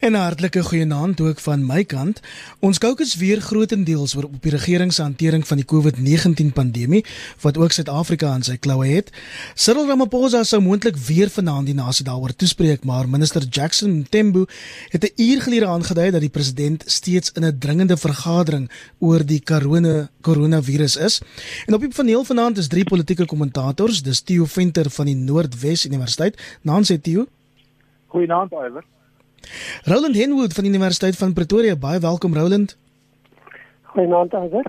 En 'n hartlike goeienaand ook van my kant. Ons kookus weer grootendeels oor op die regering se hantering van die COVID-19 pandemie wat ook Suid-Afrika aan sy kloue het. Cyril Ramaphosa sou moontlik weer vanaand die nasie daaroor toespreek, maar minister Jackson Mthembu het 'n uur gelede aangedui dat die president steeds in 'n dringende vergadering oor die corona koronavirus is. En op die paneel vanaand is drie politieke kommentators, dis Theo Venter van die Noordwes Universiteit. Naam sê Theo. Goeienaand, Iwer. Roland Henwood van die Universiteit van Pretoria, baie welkom Roland. Goeienaand Iver.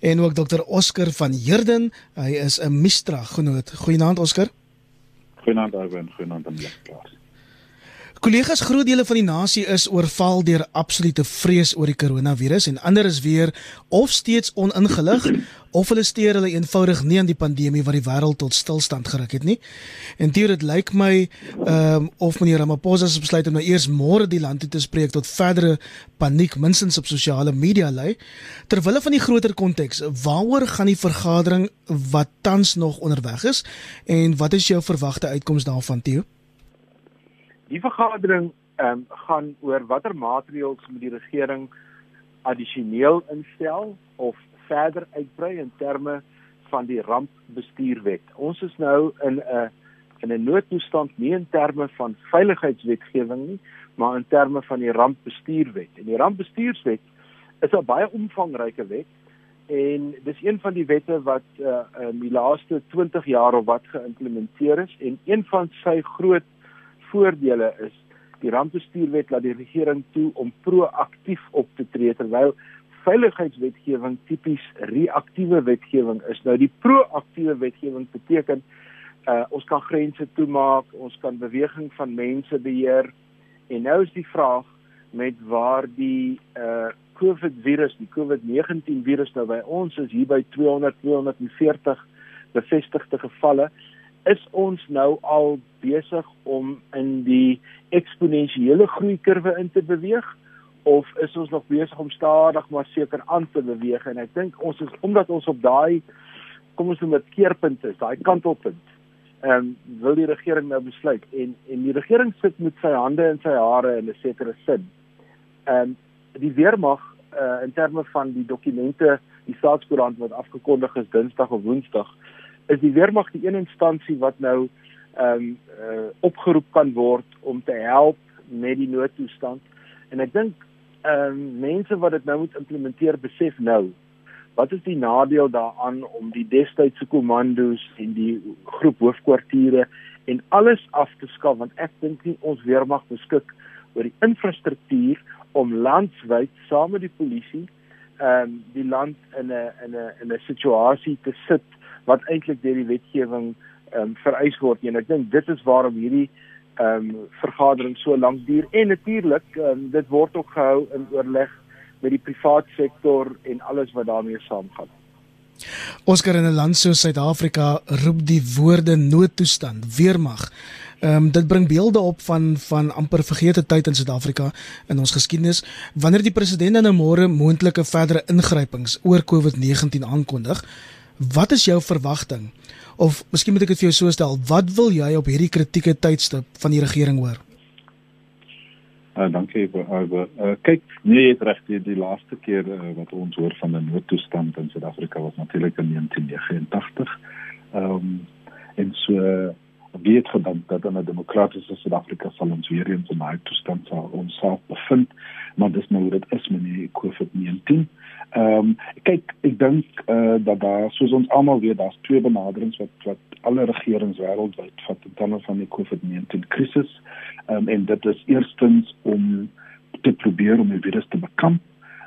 En ook Dr Oscar van Heerden, hy is 'n Mistra genoot. Goeienaand Oscar. Goeienaand Iver, goeienaand aan klas. Kollegas, groot dele van die nasie is oorval deur absolute vrees oor die koronavirus en ander is weer of steeds oningelig of hulle steur hulle eenvoudig nie aan die pandemie wat die wêreld tot stilstand geruk het nie. En dit dit lyk my ehm um, of meneer Ramaphosa se besluit om nou eers môre die land toe te spreek tot verdere paniek minstens op sosiale media lei. Terwille van die groter konteks, waaroor gaan die vergadering wat tans nog onderweg is en wat is jou verwagte uitkoms daarvan, Theo? Die vergadering ehm um, gaan oor watter maatreëls moet die regering addisioneel instel of verder uitbrei in terme van die rampbestuurwet. Ons is nou in 'n in 'n noodtoestand nie in terme van veiligheidswetgewing nie, maar in terme van die rampbestuurwet. En die rampbestuurswet is 'n baie omvangryke wet en dis een van die wette wat uh, in die laaste 20 jaar of wat geïmplementeer is en een van sy groot voordele is die rampbestuurwet laat die regering toe om proaktief op te tree terwyl veiligheidswetgewing tipies reaktiewe wetgewing is. Nou die proaktiewe wetgewing beteken uh ons kan grense toemaak, ons kan beweging van mense beheer. En nou is die vraag met waar die uh COVID virus, die COVID-19 virus nou by ons is hier by 200 240 bevestigde gevalle is ons nou al besig om in die eksponensiële groeikurwe in te beweeg of is ons nog besig om stadig maar seker aan te beweeg en ek dink ons is omdat ons op daai kom ons noem dit keerpunt is, daai kantelpunt. Ehm um, wil die regering nou besluit en en die regering sit met sy hande in sy hare in 'n sekere sin. Ehm um, die weermag uh, in terme van die dokumente, die staatskoerant wat afgekondig is Dinsdag of Woensdag is die weermag die een instansie wat nou ehm um, uh, opgeroep kan word om te help met die noodtoestand. En ek dink ehm um, mense wat dit nou moet implementeer besef nou wat is die nadeel daaraan om die destydse kommandos en die groep hoofkwartiere en alles af te skaf want ek dink nie ons weermag beskik oor die infrastruktuur om landwyd saam met die polisie ehm um, die land in 'n in 'n in 'n situasie te sit wat eintlik deur die wetgewing ehm um, vereis word en ek dink dit is waarom hierdie ehm um, vergadering so lank duur en natuurlik um, dit word ook gehou in oorleg met die privaat sektor en alles wat daarmee saamgaan. Oscar in 'n land soos Suid-Afrika roep die woorde noodtoestand, weermag. Ehm um, dit bring beelde op van van amper vergete tyd in Suid-Afrika in ons geskiedenis wanneer die president nou môre moontlike verdere ingrypings oor COVID-19 aankondig. Wat is jou verwagting? Of miskien moet ek dit vir jou so stel, wat wil jy op hierdie kritieke tydstip van die regering hoor? Uh, dankie oor uh, kyk nee jy het reg die, die laaste keer uh, wat ons hoor van 'n noodtoestand in Suid-Afrika was natuurlik in 1989. Ehm um, en so uh, wie het gedink dat in 'n demokratiese Suid-Afrika sal ons weer eens in 'n noodtoestand sal ons self bevind, maar dis nou hoe dit is met die COVID-19. Ehm um, kyk, ek dink eh uh, dat daar soos ons almal weet, daar's twee benaderings wat wat alle regerings wêreldwyd vat in terme van die COVID-19 krisis. Ehm um, en dit is eerstens om te probeer om die virus te bekamp.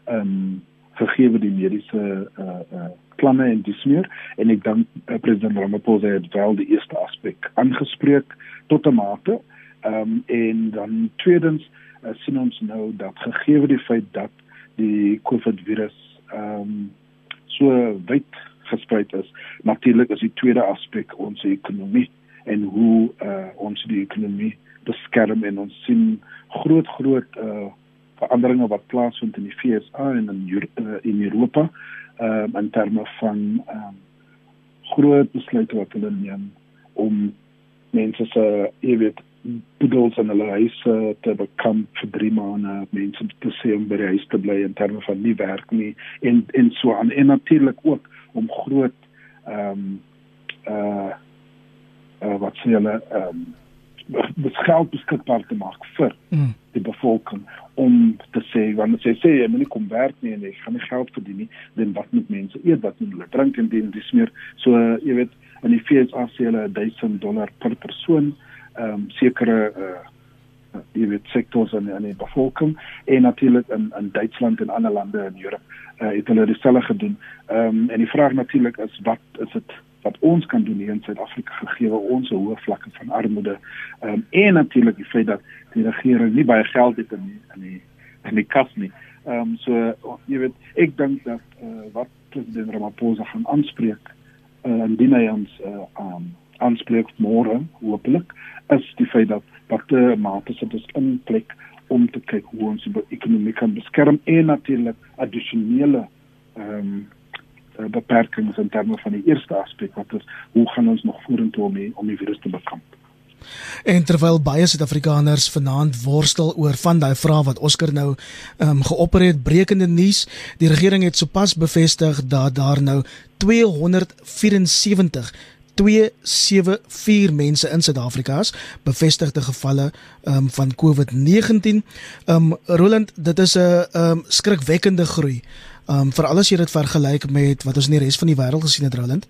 Ehm um, gegee die mediese eh uh, uh, planne en dis meer en ek dink uh, president Ramaphosa het wel die eerste aspek aangespreek tot 'n mate. Ehm um, en dan tweedens uh, sien ons nou dat gegee die feit dat die COVID virus ehm um, so wyd versprei is. Natuurlik is die tweede aspek ons ekonomie en hoe uh, ons die ekonomie beskerm en ons sien groot groot uh, veranderinge wat plaasvind in die FSA en in uh, in Europa uh, in terme van um, groot besluite wat hulle neem om mense se jy weet boedels in hulle huise te bekamp vir 3 maande, mense te sê om by die huis te bly in terme van nie werk nie en en so aan. En natuurlik ook om groot ehm um, uh, uh wat sê hulle ehm um, beskikbaar beskikbaar te maak vir mm. die bevolking om te sê wanneer sê sê jy moet nie kom werk nie en jy gaan nie geld verdien nie, dan wat moet mense eet, wat moet hulle drink en dien dis meer. So uh, jy weet in die FSA sê hulle 1000 dollar per persoon ehm um, sekere uh jy weet sektors in in die bevolking en natuurlik in in Duitsland en ander lande in Europa uh, het hulle dieselfde gedoen. Ehm um, en die vraag natuurlik is wat is dit wat ons kan doen hier in Suid-Afrika gegee ons hoë vlakke van armoede. Ehm um, en natuurlik die feit dat die regering nie baie geld het in in die in die kas nie. Ehm um, so jy weet ek dink dat uh, wat president Ramaphosa gaan aanspreek uh, indien hy ons uh, um, aanspreek môre hopelik is die feit dat watter mate sit ons in plek om te kyk hoe ons die ekonomie kan beskerm en natuurlik addisionele ehm um, beperkings in terme van die eerste aspek wat is hoe gaan ons nog vorentoe om die, om die virus te bekamp. En terwyl baie Suid-Afrikaners vanaand worstel oor van daai vrae wat Oscar nou ehm um, geopper het, brekende nuus, die regering het sopas bevestig dat daar nou 274 274 mense in Suid-Afrika is bevestigde gevalle um, van COVID-19. Um ehm, Roland, dit is 'n um skrikwekkende groei. Um veral as jy dit vergelyk met wat ons in die res van die wêreld gesien het, Roland.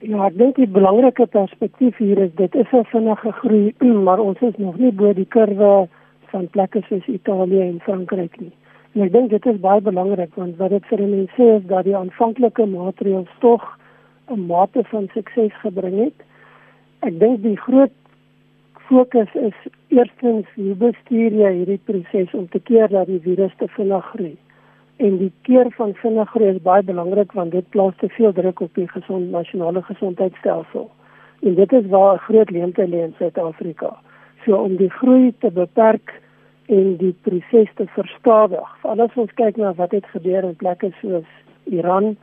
Ja, ek dink die belangrike perspektief hier is dit is 'n vinnige groei, maar ons is nog nie bo die kurwe van plekke soos Italië en Frankryk nie. En ek dink dit is baie belangrik want wat dit vir mense sê is dat die aanvanklike maatreëls tog 'n mate van sukses gebring het. Ek dink die groot fokus is eerstens hoe bestuur jy hierdie proses om te keer dat die virus te vinnig groei. En die keer van vinnig groei is baie belangrik want dit plaas te veel druk op die gesond nasionale gesondheidstelsel. En dit is waar 'n groot leemte lê in Suid-Afrika. So om die groei te beperk en die proses te verstadig. Veral as ons kyk na wat het gebeur in plekke soos Iran,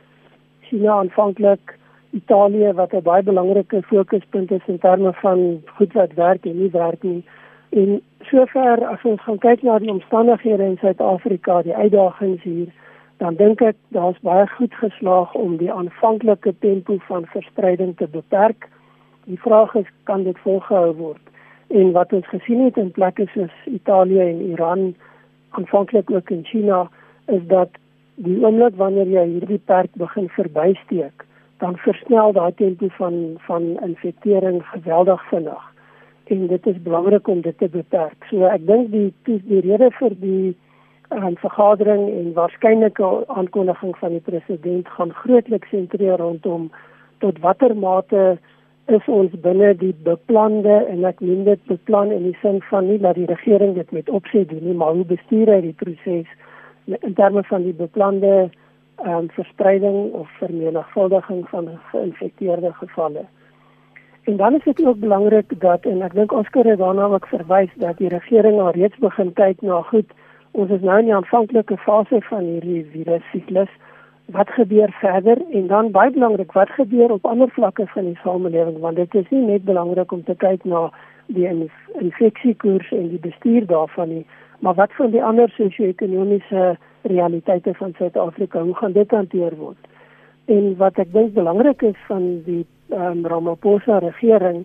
China aanvanklik Italië wat 'n baie belangrike fokuspunt is in terme van goed wat werk en nie werk nie. En sover as ons gaan kyk na die omstandighede in Suid-Afrika, die uitdagings hier, dan dink ek daar's baie goed geslaag om die aanvanklike tempo van verspreiding te beperk. Die vraag is kan dit volgehou word? En wat ons gesien het in plekke soos Italië en Iran, aanvanklik ook in China, is dat die oomblik wanneer jy hierdie perk begin verbysteek, dan versnel daai tempo van van infektering geweldig vinnig. En dit is belangrik om dit te beperk. So ek dink die die rede vir die um, vergadering en waarskynlike aankondiging van die president gaan grootliks sentreer rondom tot watter mate is ons binne die beplande en ek noem dit beplan in die sin van nie dat die regering dit met opset doen nie, maar hoe bestuur hy die proses in terme van die beplande um, verspreiding of vermenigvuldiging van geïnfekteerde gevalle. En dan is dit ook belangrik dat en ek dink Oscar het daarna ook verwys dat die regering al reeds begin kyk na goed. Ons is nou in die aanvanklike fase van hierdie virus siklus. Wat gebeur verder en dan baie belangrik wat gebeur op ander vlakke van die samelewing want dit is nie net belangrik om te kyk na die infeksiekoers en die bestuur daarvan nie, maar wat van die ander sosio-ekonomiese realiteite van Suid-Afrika. Hoe gaan dit hanteer word? En wat ek dink belangrik is van die um, Ramaphosa regering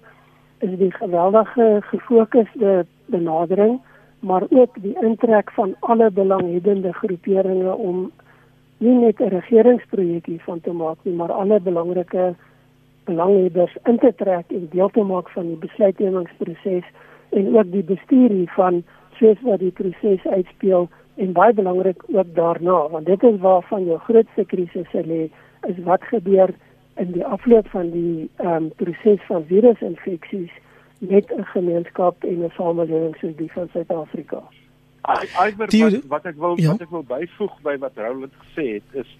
is die geweldige gefokusde benadering, maar ook die intrek van alle belanghebbende groeperinge om nie net 'n regeringsprojek hiervan te maak nie, maar alle belangrike belanghebbers in te trek en deel te maak van die besluitnemingsproses en ook die bestuur hiervan soos wat die proses uitspeel en baie belangrik ook daarna want dit is waarvan jou grootste krisisse lê is wat gebeur in die afloop van die ehm um, proses van virusinfeksies met 'n gemeenskap en 'n samelewing soos die van Suid-Afrika. Ek wat, wat ek wil ja? wat ek wil byvoeg by wat Roland gesê het is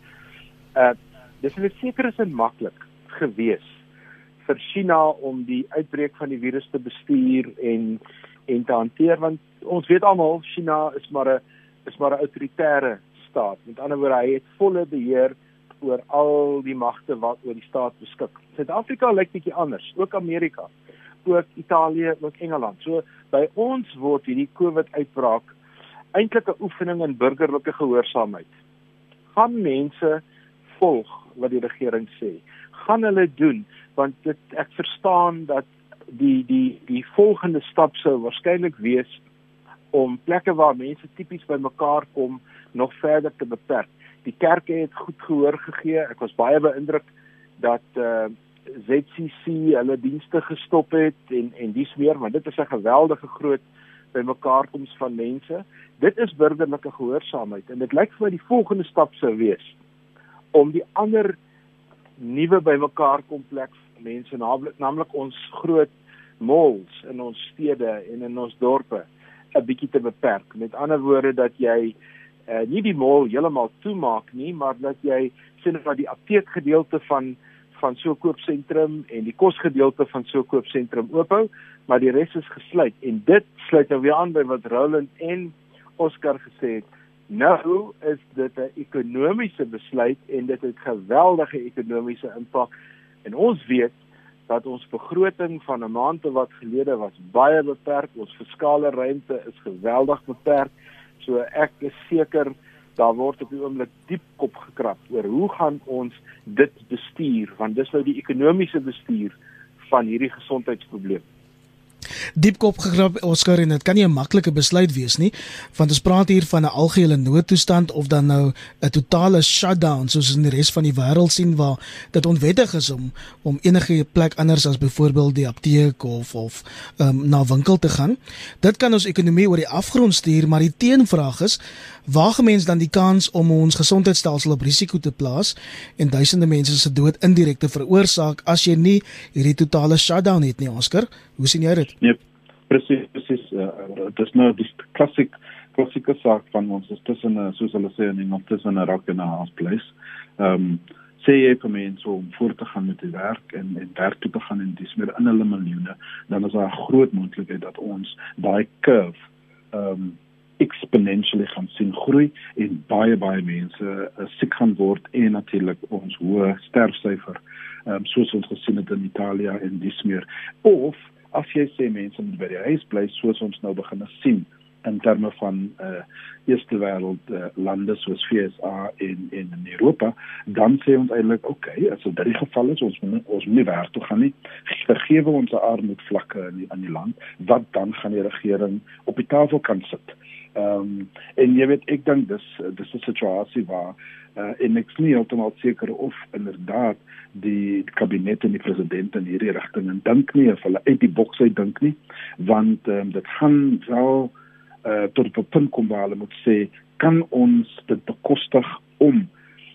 uh dis net seker is en maklik gewees vir China om die uitbreek van die virus te bestuur en en te hanteer want ons weet almal China is maar 'n is maar 'n autoritaire staat. Met ander woorde, hy het volle beheer oor al die magte wat oor die staat beskik. Suid-Afrika lyk bietjie anders, ook Amerika. ook Italië, ook Engeland. So by ons word hierdie COVID uitbraak eintlik 'n oefening in burgerlike gehoorsaamheid. Gaan mense volg wat die regering sê? Gaan hulle doen want dit ek verstaan dat die die die volgende stap sou waarskynlik wees om plekke waar mense tipies bymekaar kom nog verder te beperk. Die kerke het goed gehoor gegee. Ek was baie beïndruk dat uh ZCC hulle dienste gestop het en en dis meer want dit is 'n geweldige groot bymekaarkoms van mense. Dit is burgerlike gehoorsaamheid en dit lyk vir my die volgende stap sou wees om die ander nuwe bymekaarkompleks mense naamlik naamlik ons groot malls in ons stede en in ons dorpe 'n bietjie te beperk. Met ander woorde dat jy uh, nie die mall heeltemal toemaak nie, maar dat jy sien dat die apteek gedeelte van van so 'n koopsentrum en die kosgedeelte van so 'n koopsentrum oophou, maar die res is gesluit en dit sluit nou weer aan by wat Roland en Oscar gesê het. Nou is dit 'n ekonomiese besluit en dit het geweldige ekonomiese impak. En ons weet dat ons begroting van 'n maand wat gelede was baie beperk. Ons fiskale ruimte is geweldig beperk. So ek is seker daar word op die oomblik diep kop gekrap oor hoe gaan ons dit bestuur want dis nou die ekonomiese bestuur van hierdie gesondheidsprobleem diepkop gegrap Oscar en dit kan nie 'n maklike besluit wees nie want ons praat hier van 'n algehele noodtoestand of dan nou 'n totale shutdown soos in die res van die wêreld sien waar dit onwettig is om om enige plek anders as byvoorbeeld die apteek of of um, na winkel te gaan. Dit kan ons ekonomie oor die afgrond stuur maar die teenvraag is waar gemens dan die kans om ons gesondheidstelsel op risiko te plaas en duisende mense se dood indirek te veroorsaak as jy nie hierdie totale shutdown het nie Oscar hoe sien jy dit Nee, presies, presies. Uh, dit is nou die klassiek klassieke saak van ons is tussen 'n soos hulle sê in Engels tussen 'n rock en 'n hard place. Ehm um, sê jy vir mense om voort te gaan met die werk en en werk toe te gaan en dis meer in hulle miljoene, dan is daar 'n groot moontlikheid dat ons daai curve ehm um, exponentially gaan sien groei en baie baie mense uh, siek gaan word en natuurlik ons hoë sterfsyfer um, soos ons gesien het in Italië en dis meer. Of as jy sê mense moet by die huis bly soos ons nou begin sien in terme van uh eerste wêreld uh, lande soos FSA en en in Europa dan sê ons eintlik okay as dit die geval is ons moet ons moet nie werk toe gaan nie. Vergewe ons armoedvlakke in die, in die land. Wat dan gaan die regering op die tafel kan sit ehm um, en jy weet ek dink dis dis 'n situasie waar uh, en ek nie heeltemal seker of inderdaad die kabinet en die president in hierdie rigting en dink nie of hulle uit die boks uit dink nie want um, dit gaan wel uh, tot 'n punt kom waar hulle moet sê kan ons dit bekostig om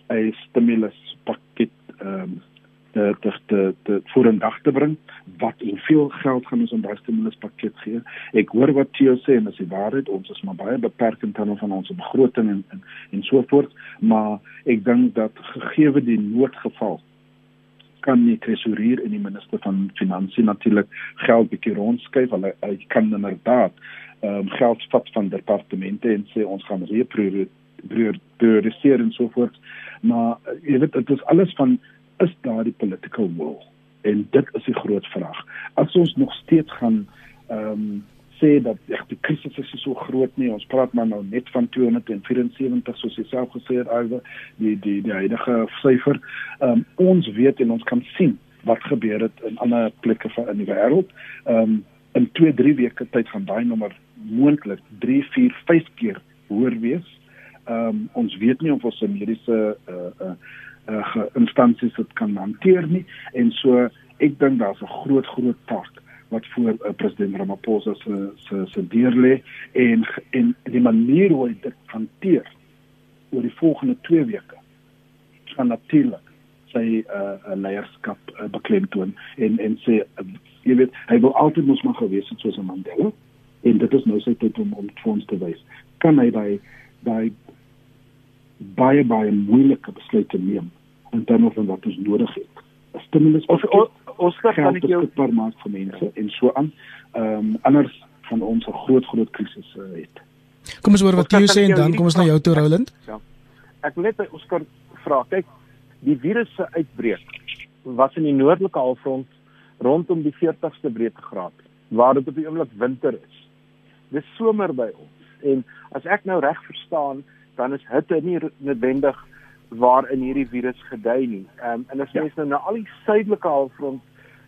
'n stimuluspakket um, te te te, te voor in dag te bring wat hoeveel geld gaan ons aan daai stimuluspakket gee. Ek hoor wat Theo sê en as die waarheid. Ons is maar baie beperk in terme van ons begroting en en, en so voort maar ek dink dat gegee die noodgeval kan die tesourier en die minister van finansie natuurlik geld bietjie rondskuif. Hulle kan inderdaad um, geld vat van departemente en sê ons gaan reprioritiseer en so voort. Maar jy weet dit is alles van is daar die political will. En dit is die groot vraag. As ons nog steeds gaan ehm um, sê dat ek die krisis is so groot nie. Ons praat maar nou net van 274 soos jy self gesê het oor die die die huidige syfer ehm um, ons weet en ons kan sien wat gebeur het in ander plekke van in die wêreld ehm um, in 2 3 weke tyd gaan daai nommer moontlik 3 4 5 keer hoër wees. Ehm um, ons weet nie of ons mediese uh, uh, uh, instansies dit kan hanteer nie. En so ek dink daar's 'n groot groot taak wat voor uh, president Ramaphosa se se se deur lê en en die manier hoe hy dit hanteer oor die volgende 2 weke gaan natuurlik sy uh, leierskap uh, beklemtoon en en sê uh, jy weet hy wil altyd mos maar gewees het soos 'n Mandela en dit is nou sy tyd om om te wys. Kan hy daai daai baie baie moeilike besluite neem in terme van wat ons nodig het. 'n Stimulus of ons kan ek jou per maand vir mense en so aan. Ehm um, anders van ons 'n groot groot krisis uh, het. Kom ons hoor wat jy sê en dan kom ons na jou toe Roland. Ja. Ek wil net by Oscar vra. Kyk, die virus se uitbreek was in die noordelike halfrond rondom die 40ste breedtegraad waar dit op die oomblik winter is. Dis somer by ons. En as ek nou reg verstaan, dan is hitte nie noodwendig waarin hierdie virus gedei nie. Ehm um, en as mens ja. nou na al die suidelike halfrond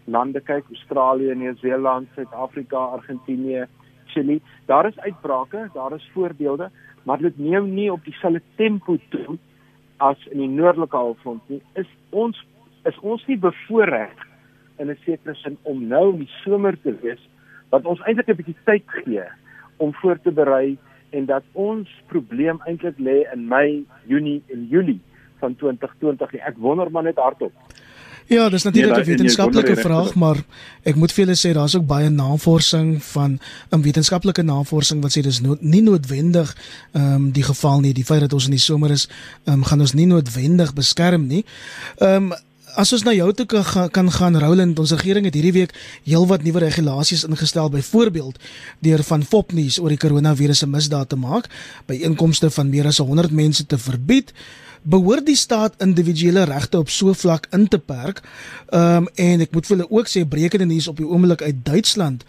lande kyk, Australië, Nieu-Seeland, Suid-Afrika, Argentinië, Chili, daar is uitbrake, daar is voorbeelde, maar dit neem nie op dieselfde tempo toe as in die noordelike halfrond nie. Is ons is ons nie bevoorreg in 'n sekere sin om nou in die somer te wees wat ons eintlik 'n bietjie tyd gee om voor te berei en dat ons probleem eintlik lê in Mei, Junie en Julie van 2020. Ek wonder maar net hardop. Ja, dis natuurlik nee, 'n wetenskaplike vraag, maar ek moet vir julle sê daar's ook baie navorsing van 'n wetenskaplike navorsing wat sê dis no nie noodwendig ehm um, die geval nie. Die feit dat ons in die somer is, ehm um, gaan ons nie noodwendig beskerm nie. Ehm um, As ons na jou toe kan, kan gaan Roland, ons regering het hierdie week heelwat nuwe regulasies ingestel byvoorbeeld deur van Fopnuus oor die koronavirus se misdaad te maak, by inkomste van meer as 100 mense te verbied behoort die staat individuele regte op so vlak in te perk. Ehm um, en ek moet vir hulle ook sê brekende nuus op die oomblik uit Duitsland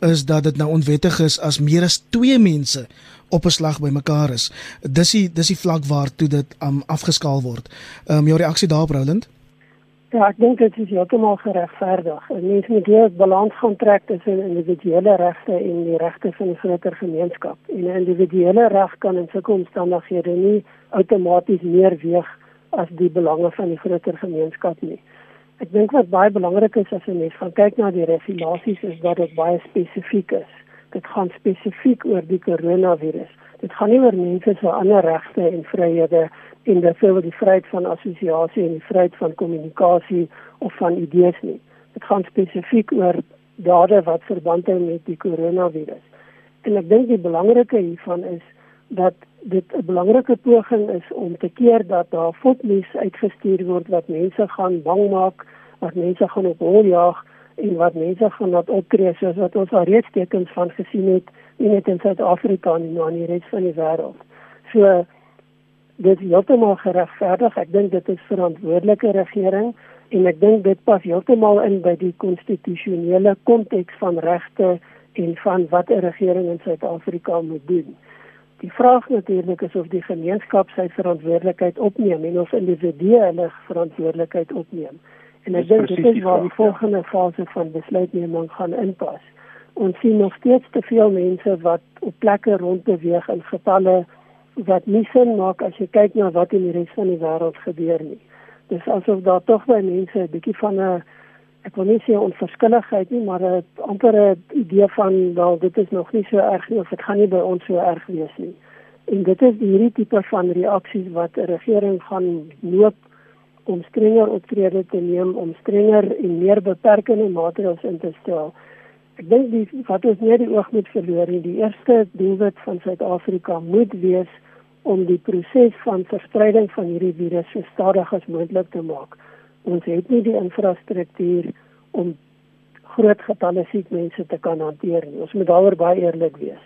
is dat dit nou onwettig is as meer as 2 mense op 'n slag bymekaar is. Dis die dis die vlak waartoe dit um, afgeskaal word. Ehm um, jou reaksie daarop Roland? Ja, ek dink dit is heeltemal geregverdig. Mense moet hier 'n balans gaan trek tussen individuele regte en die regte van die groter gemeenskap. En 'n individuele reg kan in sulke omstandighede nie outomaties meer weeg as die belange van die groter gemeenskap nie. Ek dink wat baie belangrik is as 'n mens gaan kyk na die regulasies is dat dit baie spesifiek is. Dit gaan spesifiek oor die koronavirus. Dit gaan nie oor mense se ander regte en vryhede en byvoorbeeld die vryheid van assosiasie en die vryheid van kommunikasie of van idees nie. Dit gaan spesifiek oor dade wat verband hou met die koronavirus. En ek dink die belangrike hiervan is dat dit 'n belangrike poging is om te keer dat daar fotnuus uitgestuur word wat mense gaan bang maak, wat mense gaan op hol jaag en wat mense gaan laat optree soos wat ons al reeds tekens van gesien het nie net in Suid-Afrika nie, maar in die res van die wêreld. So dit is heeltemal geregverdig. Ek dink dit is verantwoordelike regering en ek dink dit pas heeltemal in by die konstitusionele konteks van regte en van wat 'n regering in Suid-Afrika moet doen. Die vraag natuurlik is of die gemeenskap sy verantwoordelikheid opneem en of individue hulle verantwoordelikheid opneem. En ek dink dit is waar die ja. volgende fase van besluitneming gaan inpas. Ons sien nog steeds te veel mense wat op plekke rondbeweeg in getalle wat nie sin maak as jy kyk na wat in die res van die wêreld gebeur nie. Dis asof daar tog baie mense 'n bietjie van 'n ek wil nie sê onverskilligheid nie, maar 'n ampere idee van wel dit is nog nie so erg nie of dit gaan nie by ons so erg wees nie. En dit is hierdie tipe van reaksies wat 'n regering gaan loop om strenger optrede te neem, om strenger en meer beperkende maatreëls in te stel. Ek dink die wat ons nie die oog moet verloor nie, die eerste doelwit van Suid-Afrika moet wees om die proses van verspreiding van hierdie virus so stadig as moontlik te maak ons het nie die infrastruktuur om groot getalle siek mense te kan hanteer nie. Ons moet daaroor baie eerlik wees.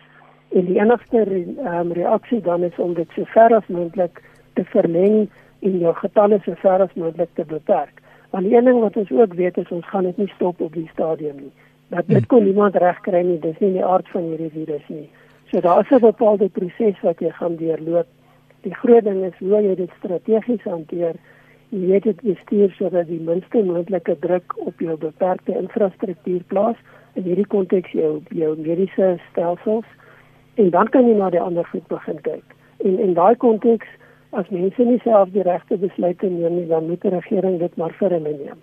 En die enigste re um, reaksie dan is om dit so ver as moontlik te verleng en jou getalle so ver as moontlik te beperk. Want die een ding wat ons ook weet is ons gaan dit nie stop op die stadium nie. Dat dit kon niemand regkry nie, dis nie die aard van hierdie virus nie. So daar is 'n bepaalde proses wat jy gaan deurloop. Die groot ding is hoe jy dit strategies hanteer jy weet dit bestuur sodat die minste moontlike druk op jou beperkte infrastruktuur plaas in hierdie konteks jou jou mediese stelsels en dan kan jy na die ander goed begin kyk. En in daai konteks as mense nie self die regte besluite neem nie, dan moet die regering dit maar vir hulle neem.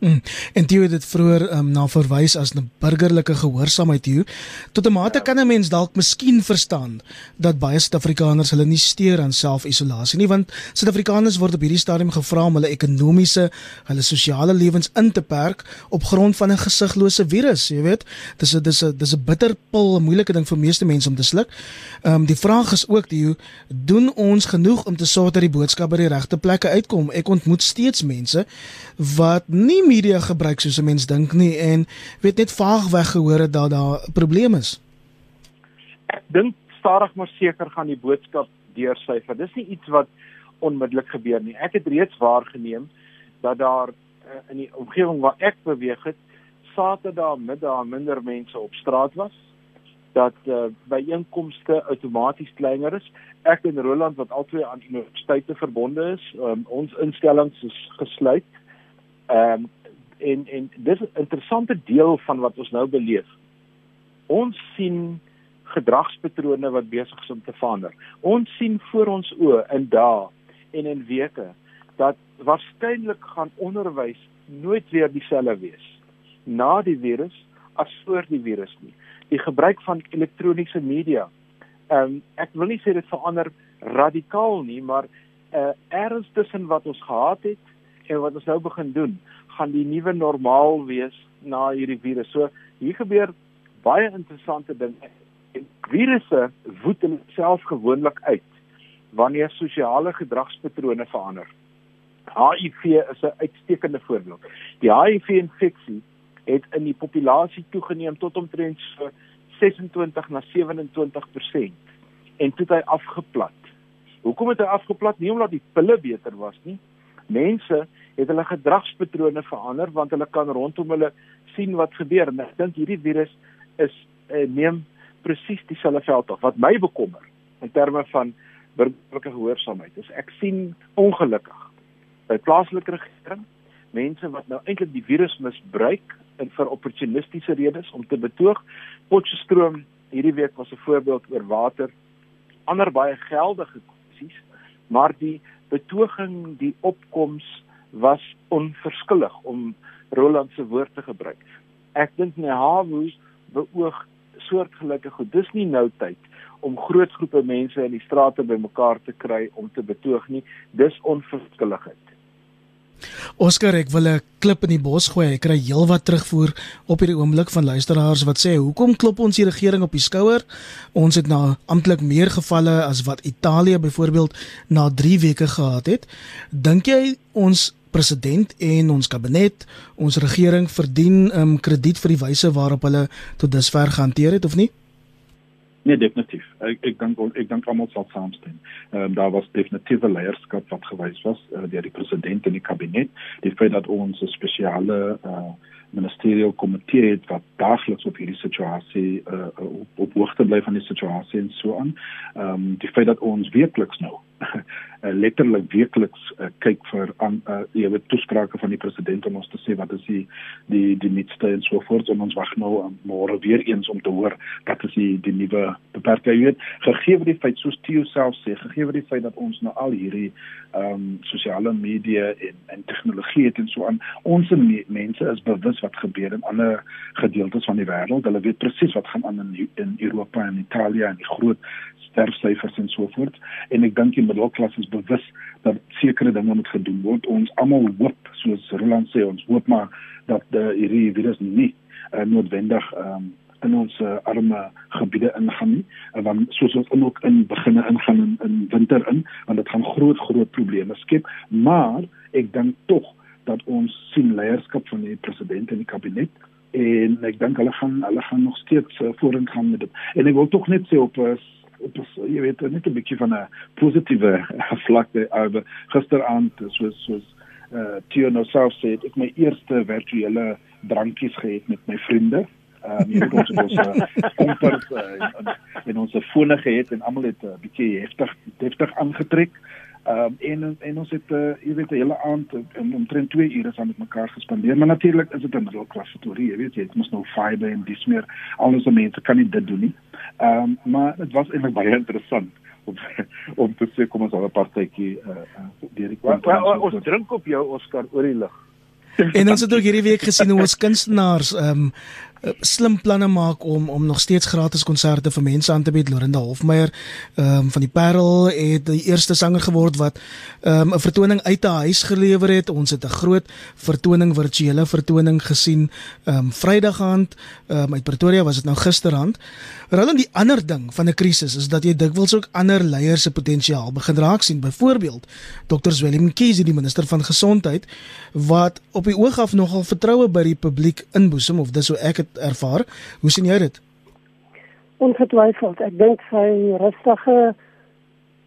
Mm. En jy het dit vroeër um, na verwys as 'n burgerlike gehoorsaamheid hier. Tot 'n mate ja. kan 'n mens dalk miskien verstaan dat baie Suid-Afrikaners hulle nie steur aan selfisolasie nie, want Suid-Afrikaners word op hierdie stadium gevra om hulle ekonomiese, hulle sosiale lewens in te perk op grond van 'n gesiglose virus, jy weet. Dis 'n dis 'n dis 'n bitterpil, 'n moeilike ding vir meeste mense om te sluk. Ehm um, die vraag is ook die doen ons genoeg om te sorg dat die boodskap by die regte plekke uitkom? Ek ontmoet steeds mense wat nie media gebruik soos 'n mens dink nie en weet net vaag weggehoor dat daar 'n probleem is. Ek dink stadig maar seker gaan die boodskap deursyfer. Dis nie iets wat onmiddellik gebeur nie. Ek het reeds waargeneem dat daar uh, in die omgewing waar ek beweeg het Saterdag middag minder mense op straat was dat uh, byeenkomste outomaties kleiner is. Ek en Roland wat albei aan universiteite verbonde is, um, ons instellings is gesluit. Ehm um, en en dis 'n interessante deel van wat ons nou beleef. Ons sien gedragspatrone wat besig is om te verander. Ons sien voor ons oë in dae en in weke dat waarskynlik gaan onderwys nooit weer dieselfde wees na die virus as voor die virus nie die gebruik van elektroniese media. Ehm um, ek wil nie sê dit verander radikaal nie, maar uh erns tussen wat ons gehad het en wat ons nou begin doen, gaan die nuwe normaal wees na hierdie virus. So hier gebeur baie interessante dinge. En virusse woed in self gewoonlik uit wanneer sosiale gedragspatrone verander. HIV is 'n uitstekende voorbeeld. Die HIV-infeksie het in die populasie toegeneem tot omtrent so 26 na 27% en toe het hy afgeplat. Hoekom het hy afgeplat? Nie omdat die pille beter was nie. Mense het hulle gedragspatrone verander want hulle kan rondom hulle sien wat gebeur en ek dink hierdie virus is uh, neem presies dieselfde veld af. Wat my bekommer in terme van burgerlike gehoorsaamheid is ek sien ongelukkig by plaaslike regering mense wat nou eintlik die virus misbruik in vir opportunistiese redes om te betoog. Potchefstroom hierdie week was 'n voorbeeld oor water. Ander baie geldige kwessies, maar die betoging, die opkoms was onverskillig om Roland se woord te gebruik. Ek dink Nehawu beoog soortgelyke goed. Dis nie nou tyd om groot groepe mense in die strate bymekaar te kry om te betoog nie. Dis onverskilligheid. Oscar, ek wil 'n klip in die bos gooi. Ek kry heelwat terugvoer op hierdie oomblik van luisteraars wat sê, "Hoekom klop ons die regering op die skouer? Ons het nou amptelik meer gevalle as wat Italië byvoorbeeld na 3 weke gehad het. Dink jy ons president en ons kabinet, ons regering verdien 'n um, krediet vir die wyse waarop hulle tot dusver gehanteer het of nie?" Nee, definitief. Ek ek dink ek dink almal sal saamstem. Ehm um, daar was definitiewe leierskap wat gewys was uh, deur die president en die kabinet. Die feit dat ons 'n spesiale uh, ministerial komitee het wat daagliks op hierdie situasie uh, op, op hoogte bly van die situasie en so aan. Ehm um, die feit dat ons werkliks nou uh, letterlik weekliks uh, kyk vir aan uh, jy weet toesprake van die president om ons te sê wat is die die die nuutste en so voort. En ons wag nou um, môre weer eens om te hoor wat is die die nuwe beperking. Jy weet gegee die feit soos Theo self sê gegee die feit dat ons nou al hierdie ehm um, sosiale media en en tegnologie het en so aan ons me mense is bewus wat gebeur in ander gedeeltes van die wêreld. Hulle weet presies wat gaan aan in in Europa en Italië en die groot sterfsyfers en so voort. En ek dink die middelklas is bewus dat sekere dinge moet gedoen word. Ons almal hoop soos Roland sê ons hoop maar dat die hierdie virus nie uh, noodwendig um, in ons uh, arme gebiede ingaan nie. En dan soos ons ook in beginne ingaan in, in winter in want dit gaan groot groot probleme skep. Maar ek dink tog dat ons sien leierskap van die president en die kabinet en ek dink hulle gaan hulle gaan nog steeds uh, vorentoe gaan met dit. En ek wil tog net sê op uh, op jy weet net 'n bietjie van 'n positiewe vlakte oor gisteraand soos soos eh uh, Tio no self sê ek my eerste virtuele drankies gehad met my vriende. Ehm um, het ons ons kompers uh, en ons fone gehad en almal het 'n uh, bietjie heftig heftig aangetrek. Ehm um, en en ons het uh, jy weet 'n hele aand en omtrent 2 ure saam met mekaar gespandeer. Maar natuurlik is dit 'n middelklas storie, jy weet jy, dit moet nou fiber en dis meer alles se mense kan nie dit doen nie. Ehm um, maar dit was eintlik baie interessant om om te sê kom ons al 'n partytjie uh, uh deur die kwart. Ons drink op jou Oscar oor die lig. en ons het ook hierdie week gesien hoe ons kunstenaars ehm um, Eh, slim planne maak om om nog steeds gratis konserte vir mense aan te bied. Lorinda Hofmeyer ehm um, van die Parel het die eerste sanger geword wat ehm um, 'n vertoning uit 'n huis gelewer het. Ons het 'n groot vertoning virtuele vertoning gesien ehm um, Vrydag aand ehm um, uit Pretoria was dit nou gisteraand. Roland die ander ding van 'n krisis is dat jy dikwels ook ander leiers se potensiaal begin raak sien. Byvoorbeeld Dr. Willem Kiesie die minister van gesondheid wat op die oog af nogal vertroue by die publiek inboesem of dis hoe ek het ervaar. Hoe sien jy dit? Ongetwyfeld. Ek dink sy rustige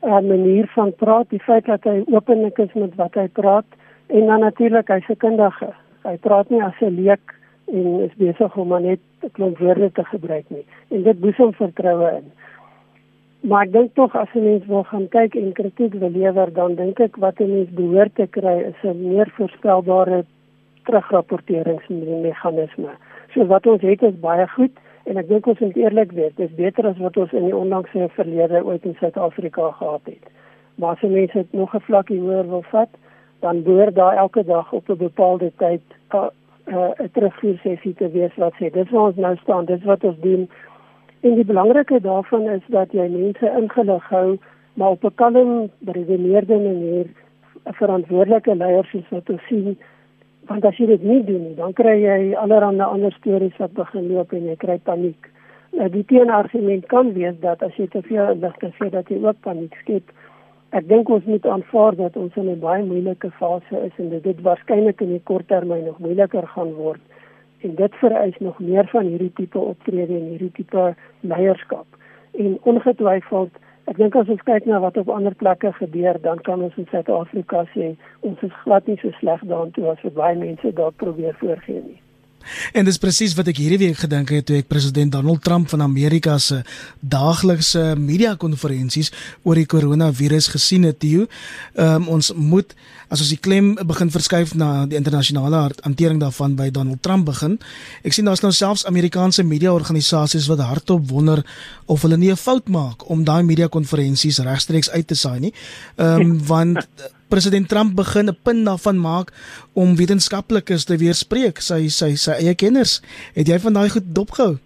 uh, manier van praat, die feit dat hy openlik is met wat hy praat en dan natuurlik hy's 'n kundige. Hy praat nie as 'n leek en is besig om net 'n klomp woorde te gebruik nie. En dit boesem vertroue in. Maar ek dink tog as 'n mens wil gaan kyk en kritiek wil lewer, dan dink ek wat 'n mens behoort te kry is 'n meer voorspelbare terugrapporteringsmeganisme. So wat ons het is baie goed en ek dink ons moet eerlik wees, dit is beter as wat ons in die onlangse verlede ooit in Suid-Afrika gehad het. Maar as mense dit nog 'n vlakkie hoër wil vat, dan behoort daar elke dag op 'n bepaalde tyd uh, uh, 'n terugvoer sessie te wees wat sê dis waar ons nou staan, dis wat ons doen. En die belangrike daarvan is dat jy mense ingelig hou, maar op 'n kalm, beredeneerde manier 'n verantwoordelike leier soos wat ons sien. Want as jy dit nie doen nie, dan kry jy allerlei ander stories wat begin loop en jy kry paniek. Nou die teenargument kan wees dat as jy te veel inligting gee dat jy ook paniek skep. Ek dink ons moet aanvaar dat ons in 'n baie moeilike fase is en dit waarskynlik in die kort termyn nog moeiliker gaan word. En dit vereis nog meer van hierdie tipe optrede en hierdie tipe leierskap. En ongetwyfeld, ek dink as ons kyk na wat op ander plekke gebeur, dan kan ons in Suid-Afrika sê ons is glad nie so sleg daartoe as wat baie mense dalk probeer voorgee nie. En dis presies wat ek hierdie week gedink het toe ek president Donald Trump van Amerika se daaglikse media konferensies oor die koronavirus gesien het. Ehm um, ons moet as ons die klem begin verskuif na die internasionale hantering daarvan by Donald Trump begin. Ek sien daar's nou selfs Amerikaanse media organisasies wat hardop wonder of hulle nie 'n fout maak om daai media konferensies regstreeks uit te saai nie. Ehm um, want president Trump begin 'n punt daarvan maak om wetenskaplikes te weerspreek, sy sy sy eie kenners. Het jy van daai goed dopgehou?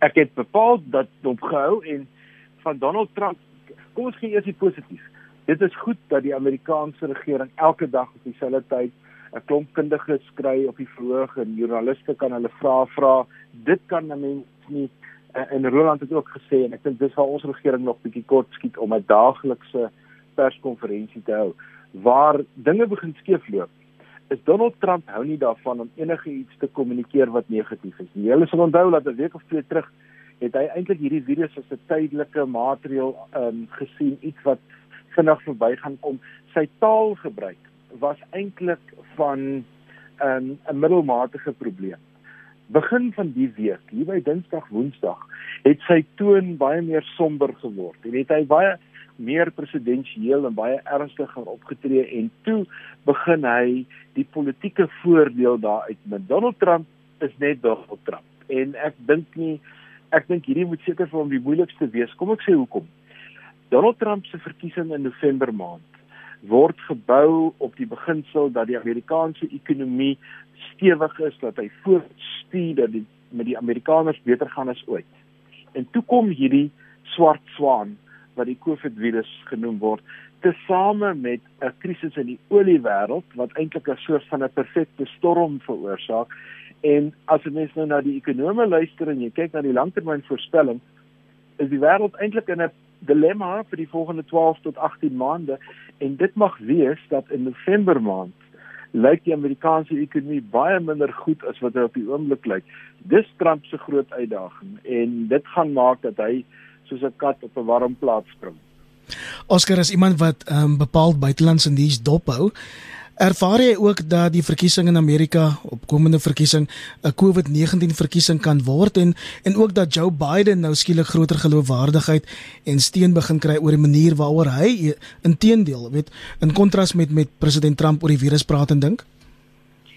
Ek het bepaal dat dopgehou en van Donald Trump, kom ons gee eers die positief. Dit is goed dat die Amerikaanse regering elke dag op dieselfde tyd 'n klomp kundiges kry op die verhoog en joernaliste kan hulle vra vra. Dit kan 'n mens nie en Roland het ook gesê en ek dink dis waar ons regering nog bietjie kort skiet om 'n daaglikse uh, perskonferensie te hou waar dinge begin skeefloop is Donald Trump hou nie daarvan om enige iets te kommunikeer wat negatief is. Die hele sal onthou dat 'n week of twee terug het hy eintlik hierdie virus as 'n tydelike ehm um, gesien, iets wat vinnig verbygaan kom. Sy taalgebruik was eintlik van 'n um, middelmatige probleem. Begin van die week, hier by Dinsdag, Woensdag, het sy toon baie meer somber geword en het hy baie meer presidensieel en baie ernstiger opgetree en toe begin hy die politieke voordeel daaruit Donald Trump is net Donald Trump en ek dink nie ek dink hierdie moet seker vir hom die moeilikste wees. Kom ek sê hoekom. Donald Trump se verkiesing in November maand word gebou op die beginsel dat die Amerikaanse ekonomie stewig is dat hy voortstuur dat die met die Amerikaners beter gaan as ooit. En toe kom hierdie swart swaan wat die COVID virus genoem word, tesame met 'n krisis in die oliewêreld wat eintlik 'n soort van 'n perfekte storm veroorsaak. En as jy mens nou na die ekonome luister en jy kyk na die langtermynvoorspelling, is die wêreld eintlik in 'n dilemma vir die volgende 12 tot 18 maande en dit mag wees dat in November maand lyk die Amerikaanse ekonomie baie minder goed as wat dit op die oomblik lyk. Dis Trump se groot uitdaging en dit gaan maak dat hy soos 'n kat op 'n warm plaas spring. Oscar is iemand wat um, bepaald buitelandse nuus dophou. Ervaar jy ook dat die verkiesing in Amerika, opkomende verkiesing, 'n COVID-19 verkiesing kan word en en ook dat Joe Biden nou skielik groter geloofwaardigheid en steun begin kry oor die manier waaroor hy inteendeel, weet, in kontras met met president Trump oor die virus praat en dink?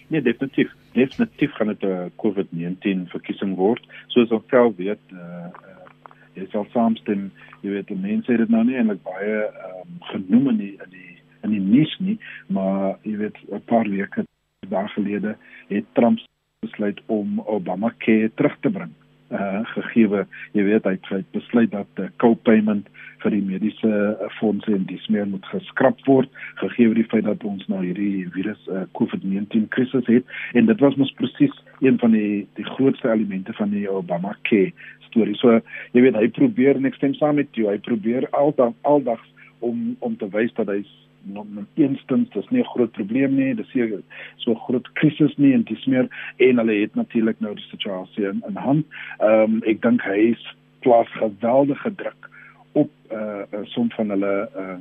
Nee, definitief. Definitief gaan dit 'n COVID-19 verkiesing word. Soos ons self weet, uh, jy sal saamstem, jy weet, mense het dit nou nie eintlik baie um, genoem in die in die in die nuus nie, maar jy weet 'n paar weke daar gelede het Trump besluit om Obamacare terug te bring. Uh gegee, jy weet hy het besluit dat die co-payment vir die mediese uh, fondse en dis meer moet geskraap word gegee die feit dat ons nou hierdie virus uh, COVID-19 krisis het en dit was mos presies een van die die grootste elemente van die Obamacare storie. So jy weet hy probeer en ek stem saam met jou. Hy probeer aldag aldag om om te wys dat hy's nog in eerstens dis nie 'n groot probleem nie. Dis nie so groot krisis nie en dis meer en hulle het natuurlik nou die situasie in, in hand. Ehm um, ek dink hy plaas geweldige druk op 'n uh, som van hulle ehm uh,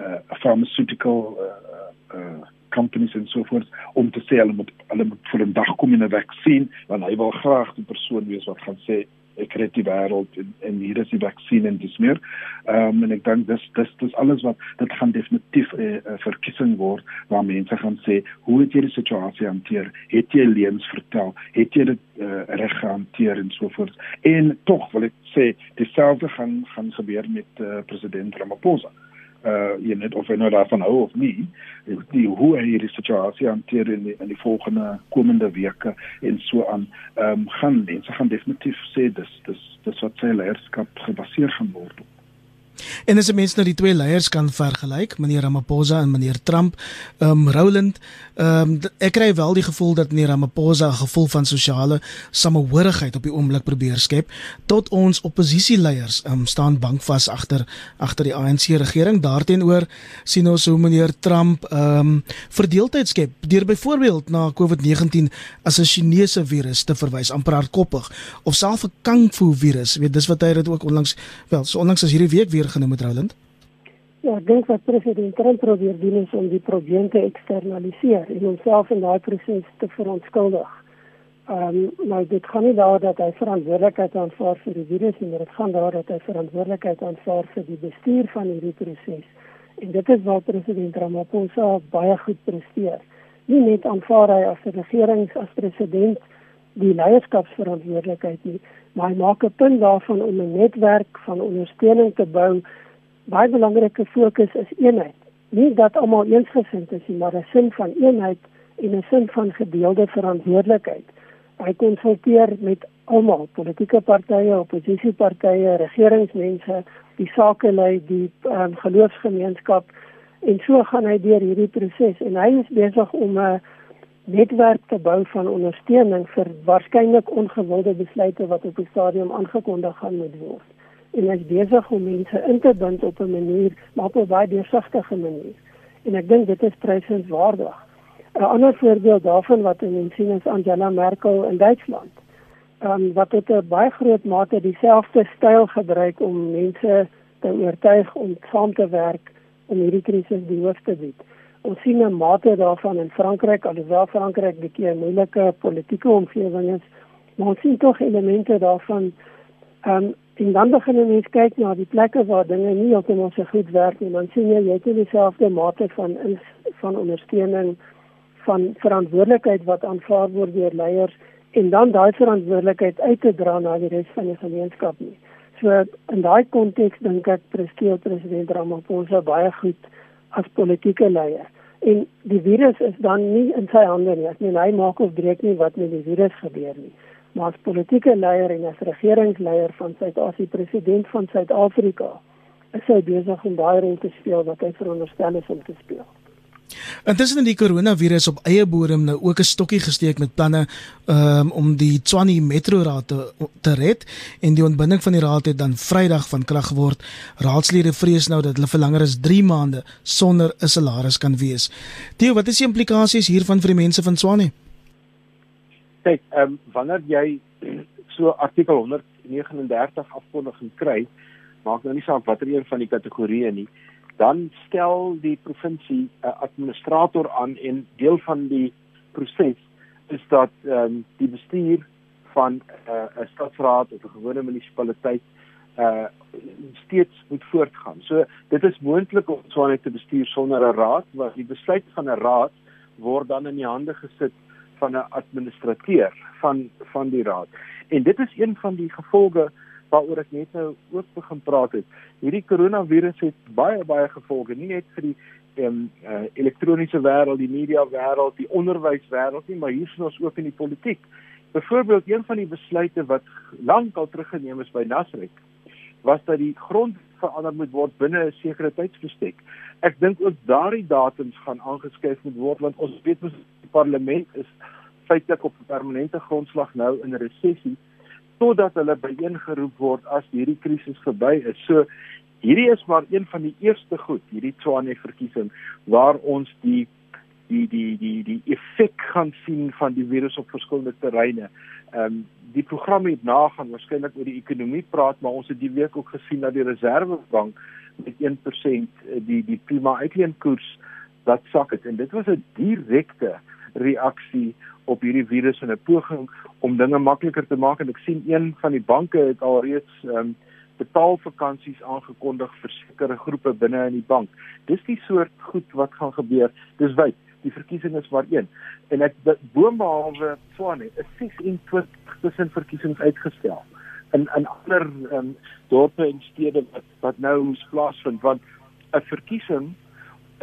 uh, pharmaceutical uh, uh, companies en so voort om te sê hulle moet hulle moet vir 'n dag kom in 'n vaksin want hy wil graag die persoon wees wat gaan sê ek red die wêreld en, en hier is die vaksin en dis meer. Ehm um, en ek dink dis dis dis alles wat dit gaan definitief 'n uh, eh, uh, verkiesing word waar mense gaan sê hoe het jy die situasie hanteer? Het jy leuns vertel? Het jy dit uh, reg gehanteer en so voort? En tog wil ek sê dieselfde gaan gaan gebeur met uh, president Ramaphosa uh jy net of hy nou daarvan hou of nie die hoe hy hierdie situasie hanteer in die, in die volgende komende weke en so aan ehm um, gaan mense gaan definitief sê dis dis dis wat sy leierskap gebaseer gaan word op En as 'n mens nou die twee leiers kan vergelyk, meneer Ramaphosa en meneer Trump, ehm um, Roland, ehm um, ek kry wel die gevoel dat meneer Ramaphosa 'n gevoel van sosiale samehorigheid op die oomblik probeer skep tot ons oppositieleiers ehm um, staan bankvas agter agter die ANC regering. Daarteenoor sien ons hoe meneer Trump ehm um, verdeeldheid skep deur byvoorbeeld na COVID-19 as 'n Chinese virus te verwys, amper hardkoppig, of selfs 'n fu virus. Jy weet dis wat hy dit ook onlangs wel, so onlangs as hierdie week weer probeer genoem het Roland? Ja, ek dink wat president Trump probeer doen is om die probleem te eksternaliseer en homself in daai proses te verontskuldig. Ehm um, nou dit gaan nie daar dat hy verantwoordelikheid aanvaar vir die virus nie, maar dit gaan daar dat hy verantwoordelikheid aanvaar vir die bestuur van hierdie proses. En dit is waar president Ramaphosa baie goed presteer. Nie net aanvaar hy as regering as president die leierskapsverantwoordelikheid nie, maar hy maak 'n punt daarvan om 'n netwerk van ondersteuning te bou. Baie belangrike fokus is eenheid. Nie dat almal eensgesind is nie, maar 'n sin van eenheid en 'n sin van gedeelde verantwoordelikheid. Hy konsulteer met almal, politieke partye, oppositiepartye, regeringsmense, die sakelei, die um, geloofsgemeenskap en so gaan hy deur hierdie proses en hy is besig om 'n uh, netwerk te bou van ondersteuning vir waarskynlik ongewilde besluite wat op die stadium aangekondig gaan moet word. En is besig om mense in te bind op 'n manier, maar op 'n baie deursigtige manier. En ek dink dit is prysenswaardig. 'n Ander voorbeeld daarvan wat ons sien is Angela Merkel in Duitsland. Ehm um, wat tot 'n baie groot mate dieselfde styl gebruik om mense te oortuig om saam te werk om hierdie krisis die hoof te bied ons sien 'n mate daarvan in Frankryk, alhoewel Frankryk bietjie 'n moeilike politieke omgewing is, maar ons sien tog elemente daarvan. Ehm um, en dan begin mense kyk na die plekke waar dinge nie heeltemal so goed werk nie. Dan sien jy jy het dieselfde mate van in, van ondersteuning van verantwoordelikheid wat aanvaar word deur leiers en dan daai verantwoordelikheid uit te dra na die res van die gemeenskap nie. So in daai konteks dink ek presteer president Ramaphosa baie goed as politieke leier en die virus is dan nie in sy hande nie. Ek meen hy maak of breek nie wat met die virus gebeur nie. Maar as politieke leier en as regeringsleier van Suid-Afrika, president van Suid-Afrika, is hy besig om daai rol te speel wat hy veronderstel is om te speel. Intussen het die koronavirus op eie bodem nou ook 'n stokkie gesteek met planne um, om die Tshwane Metro Raad te, te red en die ontbinding van die raad het dan Vrydag van krag geword. Raadslede vrees nou dat hulle vir langer as 3 maande sonder 'n salaris kan wees. Theo, wat is die implikasies hiervan vir die mense van Tshwane? Kyk, um, wanneer jy so artikel 139 afkondiging kry, maak nou nie saak watter een van die kategorieë nie dan stel die provinsie 'n uh, administrator aan en deel van die proses is dat ehm um, die bestuur van 'n uh, 'n stadsraad of 'n gewone munisipaliteit uh steeds moet voortgaan. So dit is moontlik om net te bestuur sonder 'n raad, want die besluit van 'n raad word dan in die hande gesit van 'n administrateur van van die raad. En dit is een van die gevolge waaroor ek net nou ook begin praat het. Hierdie koronavirus het baie baie gevolge, nie net vir die ehm um, uh, elektroniese wêreld, die media wêreld, die onderwyswêreld nie, maar hier is ons ook in die politiek. Byvoorbeeld een van die besluite wat lank al teruggeneem is by Nasrek was dat die grond verander moet word binne 'n sekere tydsbestek. Ek dink ook daardie datums gaan aangeskuif moet word want ons weet mos die parlement is feitelik op permanente grondslag nou in 'n resessie totdat hulle byeengeroep word as hierdie krisis verby is. So hierdie is maar een van die eerste goed, hierdie Tshwane verkiesing waar ons die die die die die effek gaan sien van die virus op verskillende terreine. Ehm um, die program het nagaan waarskynlik oor die ekonomie praat, maar ons het die week ook gesien dat die Reserwebank met 1% die die prima uitleenkoers dat sak het en dit was 'n direkte reaksie op hierdie virus en 'n poging om dinge makliker te maak en ek sien een van die banke het alreeds ehm um, betaalvakansies aangekondig vir sekere groepe binne in die bank. Dis die soort goed wat gaan gebeur. Dis wyd. Die verkiesing is maar een. En ek boonbehalwe Swane is 26 tussen verkiesings uitgestel in in ander um, dorpe en stede wat wat nou moes plaasvind want 'n verkiesing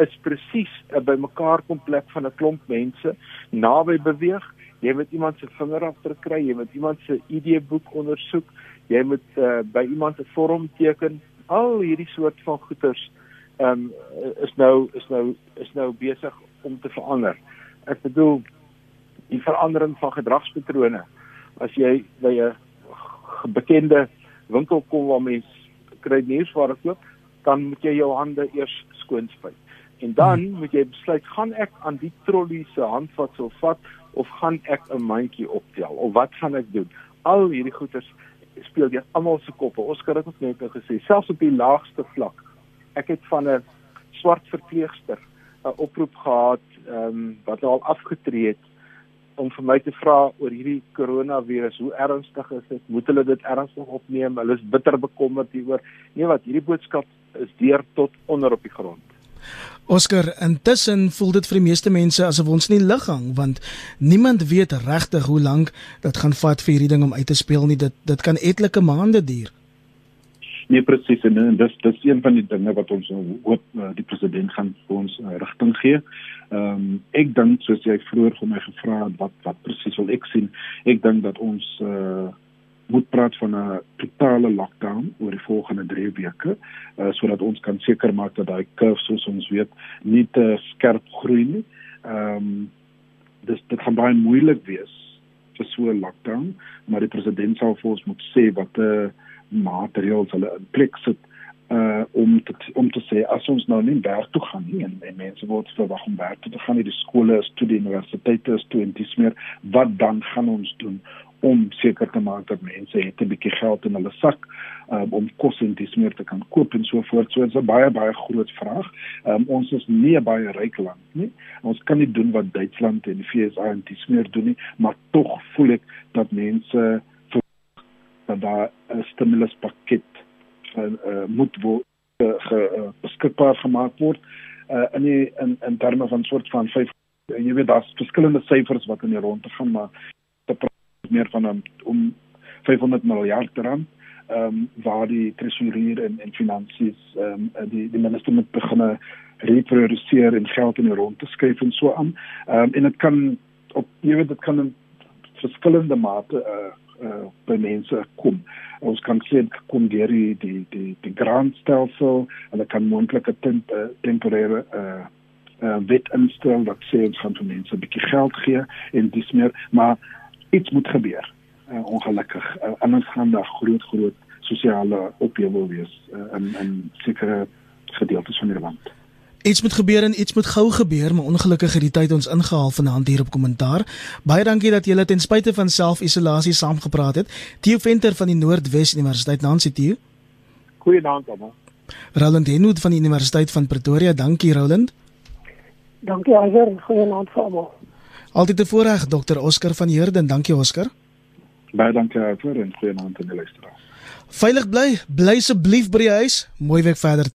is presies 'n bymekaar komplek van 'n klomp mense naby beweeg. Jy moet iemand se vingerafdruk kry, jy moet iemand se ID-boek ondersoek, jy moet uh, by iemand 'n vorm teken. Al hierdie soort van goeters ehm um, is nou is nou is nou besig om te verander. Ek bedoel die verandering van gedragspatrone. As jy by 'n bekende winkel kom waar mens kry nuusware koop, dan moet jy jou hande eers skoon spuit. En dan hmm. moet jy besluit, gaan ek aan die trollie se handvatsel vat of gaan ek 'n mandjie optel of wat gaan ek doen? Al hierdie goeters speel jy almal se koppe. Oskar het ook net nou gesê, selfs op die laagste vlak. Ek het van 'n swart verpleegster 'n oproep gehad ehm um, wat nou al afgetree het om vir my te vra oor hierdie koronavirus. Hoe ernstig is dit? Moet hulle dit ernstig opneem? Hulle is bitter bekommerd hieroor. Nee wat, hierdie boodskap is deur tot onder op die grond. Oscar, intussen voel dit vir die meeste mense asof ons nie lig hang want niemand weet regtig hoe lank dit gaan vat vir hierdie ding om uit te speel nie. Dit dit kan etlike maande duur. Nee presies en, en dis dis een van die dinge wat ons hoop uh, die president gaan vir ons uh, rigting gee. Ehm um, ek dink soos jy vroeër vir my gevra het wat wat presies wil ek sien. Ek dink dat ons uh, moet praat van 'n totale lockdown oor die volgende 3 weke uh, sodat ons kan seker maak dat daai kurwe soos ons weet nie te skerp groei nie. Ehm um, dis dit gaan baie moeilik wees vir so 'n lockdown, maar die president sal vir ons moet sê wat 'n uh, maatreëls hulle in plek sit uh om te om te sê as ons nou nie werk toe gaan nie en, en mense word verwag om werk toe te gaan nie die skole is toe die universiteite is toe en dis meer wat dan gaan ons doen om seker te maak dat mense het 'n bietjie geld in hulle sak um, om kos en dis meer te kan koop en so voort. So dit's 'n baie baie groot vraag. Um, ons is nie 'n baie ryk land nie. Ons kan nie doen wat Duitsland en die VS en dis meer doen nie maar tog voel ek dat mense dat daar 'n stimuluspakket uh, uh, moet word uh, ge, uh, beskikbaar gemaak word uh, in die, in in terme van soort van 5 jy weet daar's verskillende syfers wat in die ronde gaan maar meer van um, om 500 miljard rand ehm um, waar die tesourier en en finansies ehm um, die die minister moet begin reprioritiseer en geld in die ronde skuif en so aan. Ehm um, en dit kan op jy weet dit kan in verskillende mate uh uh, by mense kom. Ons kan sien kom deur die die die die grantstelsel en dit kan moontlik 'n temp, uh, temporêre uh uh wet instel wat sê ons gaan vir mense 'n bietjie geld gee en dis meer maar iets moet gebeur. Uh, ongelukkig uh, anders gaan daar groot groot sosiale ophewing wees uh, in in sekere gedeeltes van die land. Iets moet gebeur en iets moet gou gebeur, maar ongelukkig het die tyd ons ingehaal vanaand hier op kommentaar. Baie dankie dat julle ten spyte van self-isolasie saamgepraat het. Theo Venter van die Noordwes Universiteit Nancy Theo. Goeienaand almal. Roland Henwood van die Universiteit van Pretoria. Dankie Roland. Dankie Iver. Goeienaand vir almal. Altyd te voorreg Dr. Oscar van Heerden. Dankie Oscar. Baie dankie vir en goeienaand aan die luisteraars. Veilig bly, bly asseblief by die huis. Mooi week verder.